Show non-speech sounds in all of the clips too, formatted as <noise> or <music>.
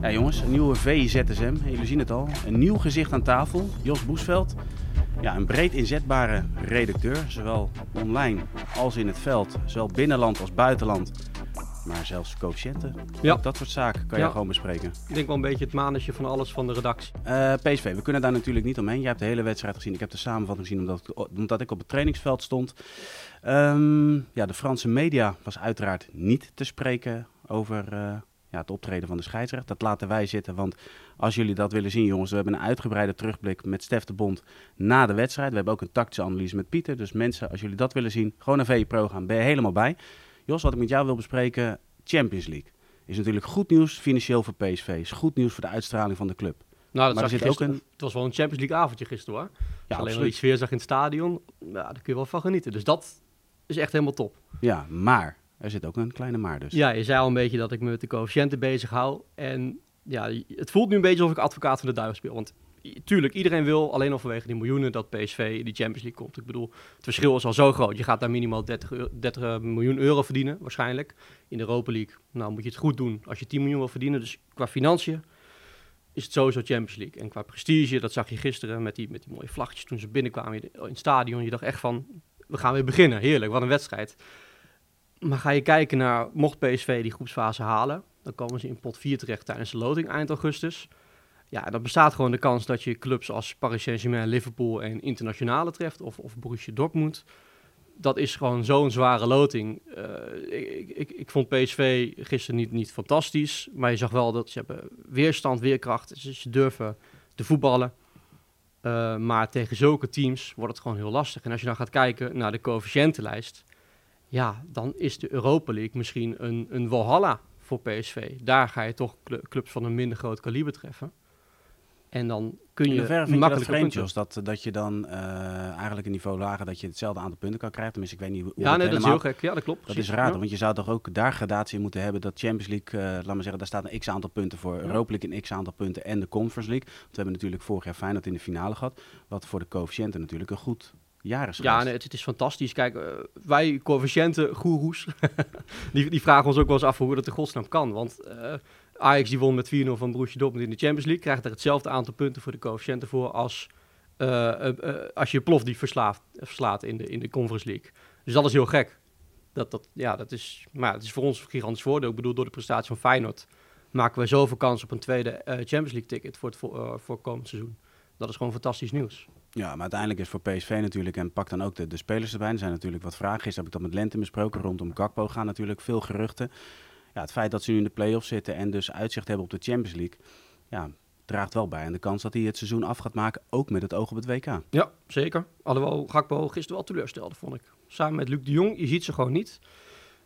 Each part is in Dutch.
Ja jongens, een nieuwe VZSM. Jullie zien het al. Een nieuw gezicht aan tafel. Jos Boesveld. Ja, een breed inzetbare redacteur. Zowel online als in het veld. Zowel binnenland als buitenland. Maar zelfs coëfficiënten. Ja. Dat soort zaken kan je gewoon bespreken. Ik denk wel een beetje het manetje van alles van de redactie. Eh, PSV, we kunnen daar natuurlijk niet omheen. Jij hebt de hele wedstrijd gezien. Ik heb de samenvatting gezien omdat, ik- omdat ik op het trainingsveld stond. Ehm, ja, de Franse media was uiteraard niet te spreken over eh, ja, het optreden van de scheidsrechter. Dat laten wij zitten, want als jullie dat willen zien, jongens, we hebben een uitgebreide terugblik met Stef de Bond na de wedstrijd. We hebben ook een tactische analyse met Pieter. Dus mensen, als jullie dat willen zien, gewoon naar VE Pro gaan. Ben je helemaal bij. Jos, wat ik met jou wil bespreken, Champions League. Is natuurlijk goed nieuws financieel voor PSV. Is goed nieuws voor de uitstraling van de club. Nou, dat Maar zit ook een- Het was wel een Champions League avondje gisteren hoor. Ja, je alleen die sfeer zag in het stadion, ja, daar kun je wel van genieten. Dus dat is echt helemaal top. Ja, maar er zit ook een kleine maar dus. Ja, je zei al een beetje dat ik me met de coëfficiënten bezig hou. En ja, het voelt nu een beetje alsof ik advocaat van de duivel speel. Want tuurlijk, iedereen wil alleen al vanwege die miljoenen dat PSV in die Champions League komt. Ik bedoel, het verschil is al zo groot. Je gaat daar minimaal 30, eu- 30 miljoen euro verdienen, waarschijnlijk. In de Europa League, nou moet je het goed doen als je 10 miljoen wil verdienen. Dus qua financiën is het sowieso Champions League. En qua prestige, dat zag je gisteren met die, met die mooie vlaggetjes toen ze binnenkwamen in het stadion. Je dacht echt van, we gaan weer beginnen. Heerlijk, wat een wedstrijd. Maar ga je kijken naar, mocht PSV die groepsfase halen, dan komen ze in pot 4 terecht tijdens de loting eind augustus. Ja, dan bestaat gewoon de kans dat je clubs als Paris Saint-Germain, Liverpool en internationale treft, of, of Borussia Dortmund. Dat is gewoon zo'n zware loting. Eh, ik, ik, ik vond PSV gisteren niet, niet fantastisch, maar je zag wel dat ze hebben weerstand, weerkracht, ze, ze durven te voetballen. Eh, maar tegen zulke teams wordt het gewoon heel lastig. En als je dan gaat kijken naar de coëfficiëntenlijst, ja, dan is de Europa League misschien een, een walhalla voor PSV. Daar ga je toch cl- clubs van een minder groot kaliber treffen. En dan kun je dat makkelijker vreemd. Jos? Dat, dat je dan eh, eigenlijk een niveau lager, dat je hetzelfde aantal punten kan krijgen. Tenminste, ik weet niet hoe Ja, nee, dat is heel gek. Ja, dat klopt. Dat is raar, Ja. want je zou toch ook daar gradatie in moeten hebben dat Champions League, eh, laat maar zeggen, daar staat een x aantal punten voor. Europa League een x aantal punten en de Conference League. Want we hebben natuurlijk vorig jaar Feyenoord in de finale gehad, wat voor de coëfficiënten natuurlijk een goed is Ja, nee, het, het is fantastisch. Kijk, eh, wij coëfficiënten goeroes, <laughs> die, die vragen ons ook wel eens af hoe dat in godsnaam kan. Want eh, Ajax die won met 4-0 van Borussia Dortmund in de Champions League, krijgt er hetzelfde aantal punten voor de coëfficiënten voor als eh, als je Plof die verslaat, verslaat in de, in de Conference League. Dus dat is heel gek. Dat, dat, ja, dat is, maar het is voor ons een gigantisch voordeel. Ik bedoel, door de prestatie van Feyenoord maken we zoveel kans op een tweede Champions League ticket voor het voor, voor komend seizoen. Dat is gewoon fantastisch nieuws. Ja, maar uiteindelijk is voor PSV natuurlijk, en pak dan ook de, de spelers erbij. Er zijn natuurlijk wat vragen. Gisteren heb ik dat met Lente besproken. Rondom Gakpo gaan natuurlijk veel geruchten. Ja, het feit dat ze nu in de play-offs zitten en dus uitzicht hebben op de Champions League, ja, draagt wel bij aan de kans dat hij het seizoen af gaat maken, ook met het oog op het WK. Ja, zeker. Alhoewel Gakpo gisteren wel teleurstelde, vond ik. Samen met Luc de Jong, je ziet ze gewoon niet.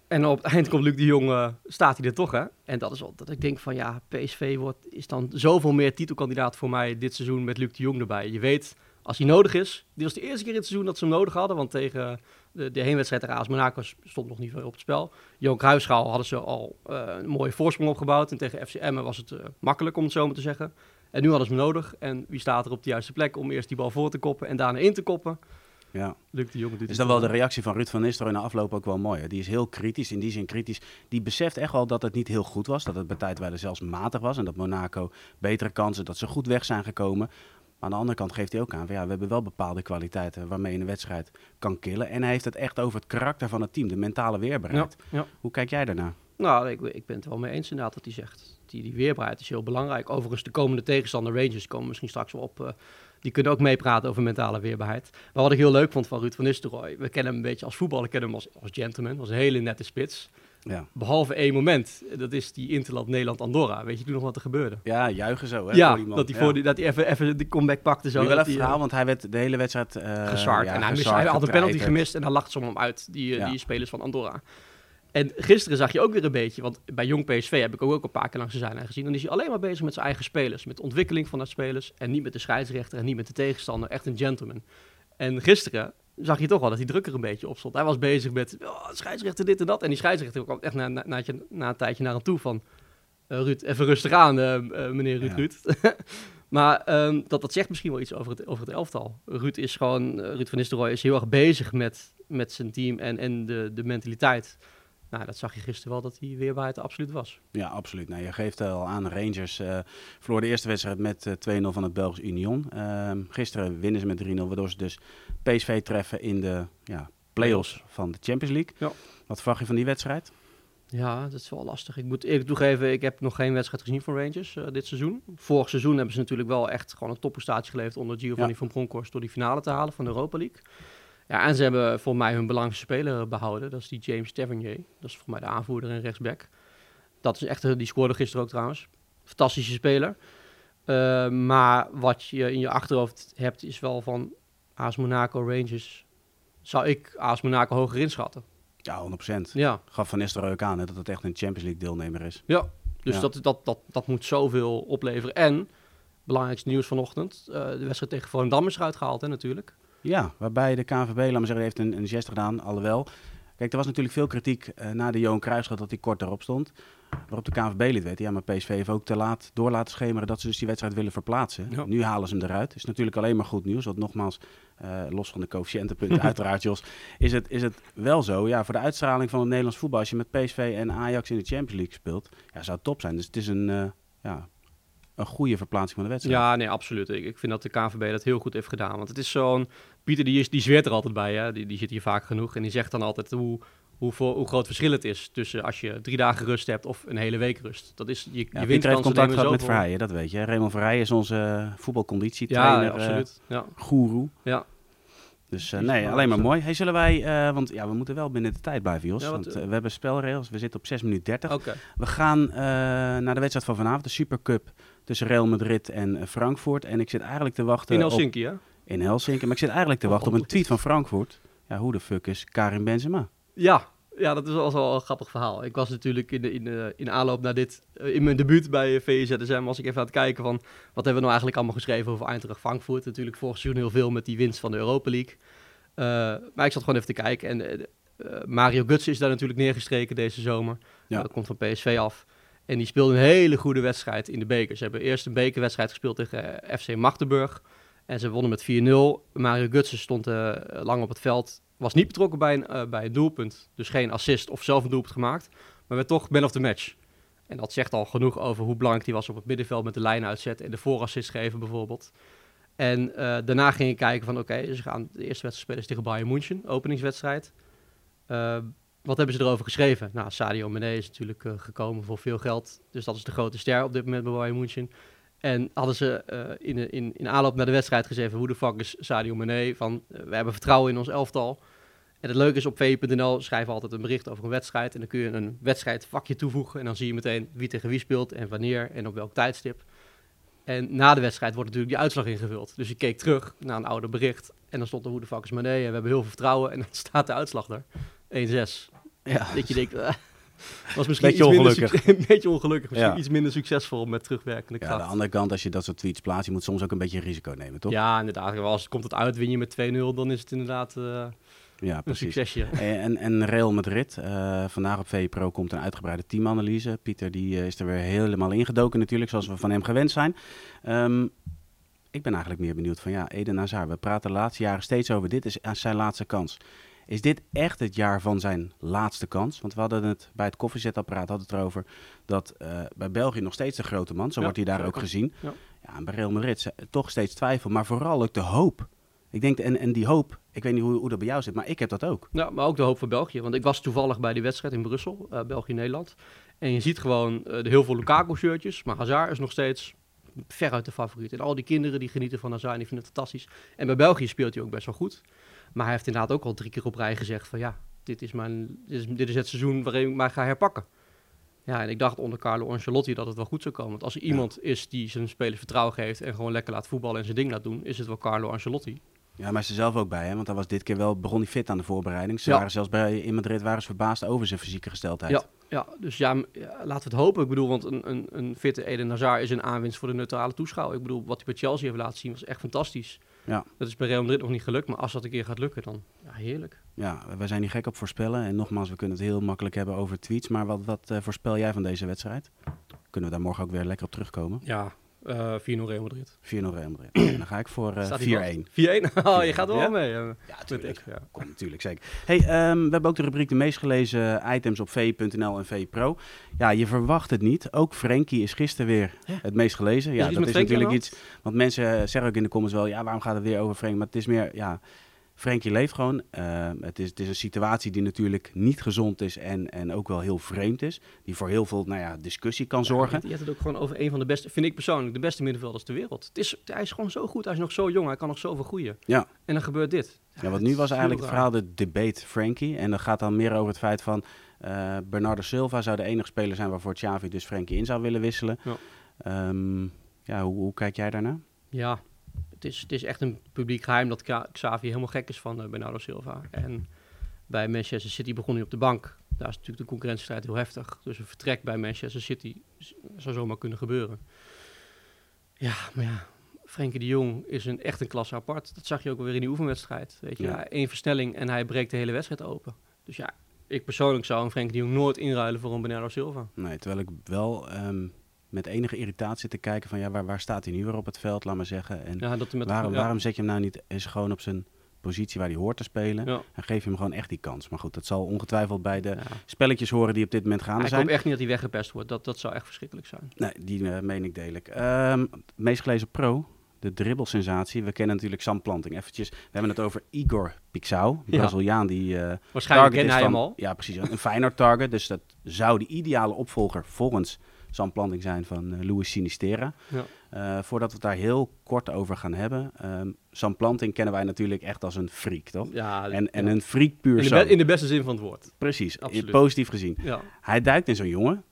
En op het eind komt Luc de Jong, eh, staat hij er toch, hè? En dat is wel dat ik denk van, ja, PSV wordt, is dan zoveel meer titelkandidaat voor mij dit seizoen met Luc de Jong erbij. Je weet, als hij nodig is, dit was de eerste keer in het seizoen dat ze hem nodig hadden, want tegen de, de heenwedstrijd tegen AS Monaco stond nog niet veel op het spel. Johan Cruijffschaal hadden ze al eh, een mooie voorsprong opgebouwd en tegen FCM was het eh, makkelijk, om het zo maar te zeggen. En nu hadden ze hem nodig. En wie staat er op de juiste plek om eerst die bal voor te koppen en daarna in te koppen? Ja. Luc de Jong doet Is dan wel de reactie van Ruud van Nistelrooy na afloop ook wel mooi. Hè? Die is heel kritisch, in die zin kritisch. Die beseft echt wel dat het niet heel goed was. Dat het bij tijdwijlen zelfs matig was. En dat Monaco betere kansen, dat ze goed weg zijn gekomen. Maar aan de andere kant geeft hij ook aan, van, ja, we hebben wel bepaalde kwaliteiten waarmee je een wedstrijd kan killen. En hij heeft het echt over het karakter van het team, de mentale weerbaarheid. Ja, ja. Hoe kijk jij daarnaar? Nou, ik, ik ben het er wel mee eens inderdaad wat hij zegt. Die, die weerbaarheid is heel belangrijk. Overigens, de komende tegenstander Rangers komen misschien straks wel op. eh, die kunnen ook meepraten over mentale weerbaarheid. Maar wat ik heel leuk vond van Ruud van Nistelrooy. We kennen hem een beetje als voetballer, kennen hem als, als gentleman. Als een hele nette spits. Ja, Behalve één moment. Dat is die Interland Nederland-Andorra. Weet je toen nog wat er gebeurde? ja juichen zo hè, ja, voor dat hij, Ja. voor die, dat hij even, even de comeback pakte. Zo, wel dat even verhaal, eh, want hij werd de hele wedstrijd uh, en hij, mist, hij had een penalty gemist en dan lacht ze om hem uit, die, eh, die spelers van Andorra. En gisteren zag je ook weer een beetje, want bij Jong PSV heb ik ook een paar keer langs de zijlijn gezien. Dan is hij alleen maar bezig met zijn eigen spelers, met de ontwikkeling van de spelers en niet met de scheidsrechter en niet met de tegenstander. Echt een gentleman. En gisteren zag je toch wel dat hij drukker een beetje op stond. Hij was bezig met oh, scheidsrechter dit en dat. En die scheidsrechter kwam echt na, na, na, na een tijdje naar hem toe van... eh, Ruud, even rustig aan, eh, eh, meneer Ruud Ja. Ruud. <laughs> maar ehm, dat, dat zegt misschien wel iets over het, over het elftal. Ruud is gewoon, Ruud van Nistelrooy is heel erg bezig met, met zijn team en, en de, de mentaliteit. Nou, dat zag je gisteren wel dat die weerbaarheid er absoluut was. Ja, absoluut. Nou, je geeft al aan, Rangers uh, verloor de eerste wedstrijd met uh, 2-0 van het Belgisch Union. Uh, gisteren winnen ze met 3-0, waardoor ze dus PSV treffen in de ja, play-offs van de Champions League. Ja. Wat verwacht je van die wedstrijd? Ja, dat is wel lastig. Ik moet eerlijk toegeven, ik heb nog geen wedstrijd gezien van Rangers uh, dit seizoen. Vorig seizoen hebben ze natuurlijk wel echt gewoon een topprestatie geleverd onder Giovanni ja. van Bronckhorst door die finale te halen van de Europa League. Ja, en ze hebben voor mij hun belangrijkste speler behouden. Dat is die James Tavernier. Dat is voor mij de aanvoerder en rechtsback. Dat is echt, die scoorde gisteren ook trouwens. Fantastische speler. Uh, maar wat je in je achterhoofd hebt is wel van AS Monaco Rangers. Zou ik AS Monaco hoger inschatten? Ja, 100%. Ja. Gaf Van Nistelrooy ook aan hè, dat het echt een Champions League deelnemer is. Ja, dus Ja. Dat, dat, dat, dat moet zoveel opleveren. En, belangrijkste nieuws vanochtend, eh, de wedstrijd tegen Volendam is eruit gehaald hè, natuurlijk. Ja, waarbij de KNVB, laat maar zeggen, heeft een, een gest gedaan, alhoewel. Kijk, er was natuurlijk veel kritiek eh, na de Johan Cruijffschap dat hij kort erop stond. Waarop de KNVB liet weten, ja, maar PSV heeft ook te laat door laten schemeren dat ze dus die wedstrijd willen verplaatsen. Ja. Nu halen ze hem eruit. Is natuurlijk alleen maar goed nieuws, want nogmaals, eh, los van de coëfficiëntenpunten <laughs> uiteraard, Jos, is het, is het wel zo. Ja, voor de uitstraling van het Nederlands voetbal, als je met PSV en Ajax in de Champions League speelt, ja, zou het top zijn. Dus het is een, eh, ja, een goede verplaatsing van de wedstrijd. Ja, nee, absoluut. Ik, ik vind dat de KNVB dat heel goed heeft gedaan. Want het is zo'n... Pieter, die, is, die zweert er altijd bij, hè. Die, die zit hier vaak genoeg. En die zegt dan altijd hoe, hoe, hoe groot verschil het is tussen als je drie dagen rust hebt of een hele week rust. Dat is, je, je Ja, wint Pieter heeft contact gehad met. Verheijen, dat weet je. Raymond Verheijen is onze eh, Ja, voetbalconditietrainer, ja, eh, absoluut. Ja, goeroe. ja. Dus eh, nee, alleen maar mooi. Hey, zullen wij, want ja, we moeten wel binnen de tijd blijven, Jos. Ja, want we hebben spelregels, we zitten op 6 minuten 30. Oké. We gaan naar de wedstrijd van vanavond, de Supercup tussen Real Madrid en Frankfurt. En ik zit eigenlijk te wachten In Helsinki, hè? In Helsinki. Maar ik zit eigenlijk te wachten op een tweet van Frankfurt. Ja, hoe de fuck is Karim Benzema? Ja, ja, dat is wel, wel een grappig verhaal. Ik was natuurlijk in, de, in, de, in aanloop naar dit, eh, in mijn debuut bij VZSM, was ik even aan het kijken van wat hebben we nou eigenlijk allemaal geschreven over Eintracht Frankfurt. Natuurlijk vorig seizoen heel veel met die winst van de Europa League. Eh, maar ik zat gewoon even te kijken en eh, eh, Mario Götze is daar natuurlijk neergestreken deze zomer. Ja. Dat komt van PSV af. En die speelde een hele goede wedstrijd in de beker. Ze hebben eerst een bekerwedstrijd gespeeld tegen eh, FC Magdeburg. En ze wonnen met 4-0. Mario Götze stond eh, lang op het veld. Was niet betrokken bij een, eh, bij doelpunt. Dus geen assist of zelf een doelpunt gemaakt. Maar werd toch man of the match. En dat zegt al genoeg over hoe belangrijk hij was op het middenveld met de lijn uitzetten. En de voorassist geven bijvoorbeeld. En eh, daarna ging ik kijken van oké, ze gaan de eerste wedstrijd spelen tegen Bayern München. Openingswedstrijd. Wat hebben ze erover geschreven? Nou, Sadio Mane is natuurlijk gekomen voor veel geld. Dus dat is de grote ster op dit moment bij Bayern München. En hadden ze eh, in, in, in aanloop naar de wedstrijd gezegd... hoe de fuck is Sadio Mane? Van, eh, we hebben vertrouwen in ons elftal. En het leuke is, op VE.nl schrijven we altijd een bericht over een wedstrijd. En dan kun je een wedstrijdvakje toevoegen. En dan zie je meteen wie tegen wie speelt en wanneer en op welk tijdstip. En na de wedstrijd wordt natuurlijk die uitslag ingevuld. Dus ik keek terug naar een ouder bericht. En dan stond er hoe de fuck is Mane? En we hebben heel veel vertrouwen. En dan <laughs> staat de uitslag er. 1-6. Ja, Dat je denkt, was misschien Beetje iets minder ongelukkig. <laughs> een beetje ongelukkig. Misschien Ja. iets minder succesvol met terugwerkende ja, kracht. aan de andere kant, als je dat soort tweets plaatst, je moet soms ook een beetje risico nemen, toch? Ja, inderdaad. Als het komt het uit, win je met 2-0, dan is het inderdaad eh, Ja, een precies. succesje. <laughs> En, en Real Madrid, eh, vandaag op VPRO komt een uitgebreide teamanalyse. Pieter die, eh, is er weer helemaal ingedoken natuurlijk, zoals we van hem gewend zijn. Ehm, ik ben eigenlijk meer benieuwd van ja, Eden Hazard. We praten de laatste jaren steeds over dit is zijn laatste kans. Is dit echt het jaar van zijn laatste kans? Want we hadden het bij het koffiezetapparaat hadden het erover dat eh, bij België nog steeds de grote man, zo Ja, wordt hij daar ook gezien. Ja. Ja, en bij Real Madrid toch steeds twijfel, maar vooral ook de hoop. Ik denk, en, en die hoop, ik weet niet hoe, hoe dat bij jou zit, maar ik heb dat ook. Ja, maar ook de hoop voor België. Want ik was toevallig bij die wedstrijd in Brussel, eh, België-Nederland. En je ziet gewoon eh, de heel veel Lukaku-shirtjes. Maar Hazard is nog steeds veruit de favoriet. En al die kinderen die genieten van Hazard, die vinden het fantastisch. En bij België speelt hij ook best wel goed. Maar hij heeft inderdaad ook al drie keer op rij gezegd van... ja, dit is, mijn, dit is, dit is het seizoen waarin ik mij ga herpakken. Ja, en ik dacht onder Carlo Ancelotti dat het wel goed zou komen. Want als er iemand is die zijn spelers vertrouwen geeft... en gewoon lekker laat voetballen en zijn ding laat doen... is het wel Carlo Ancelotti. Ja, maar ze zelf ook bij, hè? want hij was dit keer wel, begon hij fit aan de voorbereiding. Ze Ja. waren zelfs bij, in Madrid waren ze verbaasd over zijn fysieke gesteldheid. Ja, ja, dus ja, laten we het hopen. Ik bedoel, want een, een, een fitte Eden Hazard is een aanwinst voor de neutrale toeschouwer. Ik bedoel, wat hij bij Chelsea heeft laten zien was echt fantastisch. Ja. Dat is bij Real Madrid nog niet gelukt, maar als dat een keer gaat lukken, dan ja, heerlijk. Ja, wij zijn niet gek op voorspellen. En nogmaals, we kunnen het heel makkelijk hebben over tweets. Maar wat, wat eh, voorspel jij van deze wedstrijd? Kunnen we daar morgen ook weer lekker op terugkomen? Ja, 4-0 Real Madrid. 4-0 Real Madrid. <clears throat> ja, dan ga ik voor uh, 4-1. 4-1? Oh, je gaat er wel mee. Ja, natuurlijk. Ja. Komt natuurlijk, zeker. Hey, um, we hebben ook de rubriek de meest gelezen items op v.nl en V-Pro. Ja, je verwacht het niet. Ook Frenkie is gisteren weer het meest gelezen. Ja, dat is natuurlijk iets... Want mensen zeggen ook in de comments wel, ja, waarom gaat het weer over Frenkie? Maar het is meer, ja... Frenkie leeft gewoon. Uh, het, is, het is een situatie die natuurlijk niet gezond is en, en ook wel heel vreemd is. Die voor heel veel nou ja, discussie kan zorgen. je hebt het ook gewoon over een van de beste, vind ik persoonlijk, de beste middenvelders ter wereld. Het is, hij is gewoon zo goed. Hij is nog zo jong. Hij kan nog zoveel groeien. Ja. En dan gebeurt dit. Ja, want nu was eigenlijk het verhaal de debate Frankie. En dat gaat dan meer over het feit van uh, Bernardo Silva zou de enige speler zijn waarvoor Xavi dus Frankie in zou willen wisselen. Ja, um, ja hoe, hoe kijk jij daarnaar? Ja, het is, het is echt een publiek geheim dat Xavi helemaal gek is van uh, Bernardo Silva. En bij Manchester City begon hij op de bank. Daar is natuurlijk de concurrentiestrijd heel heftig. Dus een vertrek bij Manchester City zou zomaar kunnen gebeuren. Ja, maar ja, Frenkie de Jong is een, echt een klasse apart. Dat zag je ook alweer in die oefenwedstrijd. Weet je, ja. één versnelling en hij breekt de hele wedstrijd open. Dus ja, ik persoonlijk zou een Frenkie de Jong nooit inruilen voor een Bernardo Silva. Nee, terwijl ik wel ehm, met enige irritatie te kijken van ja, waar, waar staat hij nu weer op het veld, laat maar zeggen. En ja, dat met waarom, waarom zet je hem nou niet eens gewoon op zijn positie waar hij hoort te spelen. En geef je hem gewoon echt die kans. Maar goed, dat zal ongetwijfeld bij de spelletjes horen die op dit moment gaande zijn. Ik hoop echt niet dat hij weggepest wordt. Dat, dat zou echt verschrikkelijk zijn. Nee, die uh, meen ik deel ik. Um, meest gelezen pro, de dribbelsensatie. We kennen natuurlijk Sam Planting. Eventjes, we hebben het over Igor Pixau, Braziliaan die uh, Waarschijnlijk ken hij hem al. Ja, precies. Een fijner target. Dus dat zou de ideale opvolger volgens zandplanting zijn van uh, Louis Sinistera. Ja. Uh, voordat we het daar heel kort over gaan hebben. Um, zandplanting kennen wij natuurlijk echt als een freak, toch? Ja, en, en een freak puur in de, in de, beste zin van het woord. Precies, Absoluut. positief gezien. Ja. Hij duikt in zo'n jongen,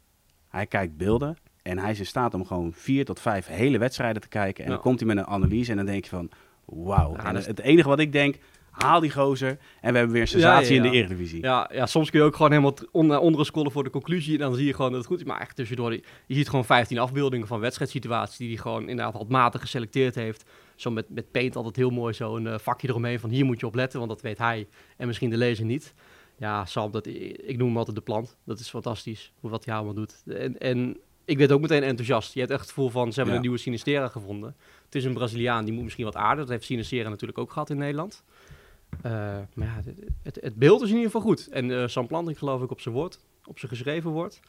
hij kijkt beelden en hij is in staat om gewoon vier tot vijf hele wedstrijden te kijken. En dan komt hij met een analyse en dan denk je van, wauw. en het enige wat ik denk, haal die gozer. En we hebben weer een sensatie in de Eredivisie. Ja, ja, soms kun je ook gewoon helemaal onder, onder scrollen voor de conclusie. En dan zie je gewoon dat het goed is. Maar echt tussendoor, je ziet gewoon 15 afbeeldingen van wedstrijdsituaties die hij gewoon inderdaad wat matig geselecteerd heeft. Zo met, met paint altijd heel mooi zo een uh, vakje eromheen van hier moet je op letten, want dat weet hij en misschien de lezer niet. Ja, Sam, dat, ik noem hem altijd de plant. Dat is fantastisch, wat hij allemaal doet. En, en ik werd ook meteen enthousiast. Je hebt echt het gevoel van, ze hebben een nieuwe Sinistera gevonden. Het is een Braziliaan, die moet misschien wat aarden. Dat heeft Sinistera natuurlijk ook gehad in Nederland. Uh, maar ja, het, het, beeld is in ieder geval goed. En uh, Sam Planting geloof ik op zijn woord, op zijn geschreven woord.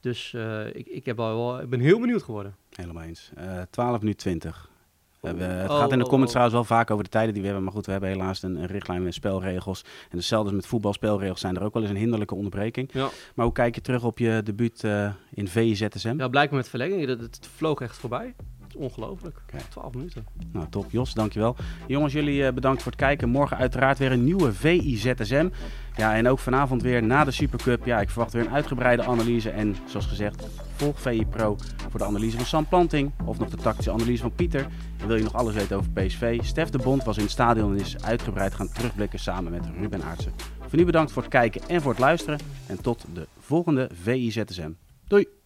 Dus uh, ik, ik, heb wel, ik ben heel benieuwd geworden. Helemaal eens. 12 nu 20. We hebben, het oh, gaat in de oh, comments oh. trouwens wel vaak over de tijden die we hebben. Maar goed, we hebben helaas een, een richtlijn met spelregels. En hetzelfde met voetbalspelregels zijn er ook wel eens een hinderlijke onderbreking. Ja. Maar hoe kijk je terug op je debuut uh, in VZSM? Ja, blijkbaar met verlenging. Het, het vloog echt voorbij ongelooflijk. Okay. 12 minuten. Nou, top. Jos, dankjewel. Jongens, jullie uh, bedankt voor het kijken. Morgen uiteraard weer een nieuwe VIZSM. Ja, en ook vanavond weer na de Supercup. Ja, ik verwacht weer een uitgebreide analyse. En zoals gezegd, volg VI Pro voor de analyse van Sam Planting. Of nog de tactische analyse van Pieter. En wil je nog alles weten over PSV? Stef de Bond was in het stadion en is uitgebreid gaan terugblikken samen met Ruben Aartsen. Voor nu bedankt voor het kijken en voor het luisteren. En tot de volgende VIZSM. Doei!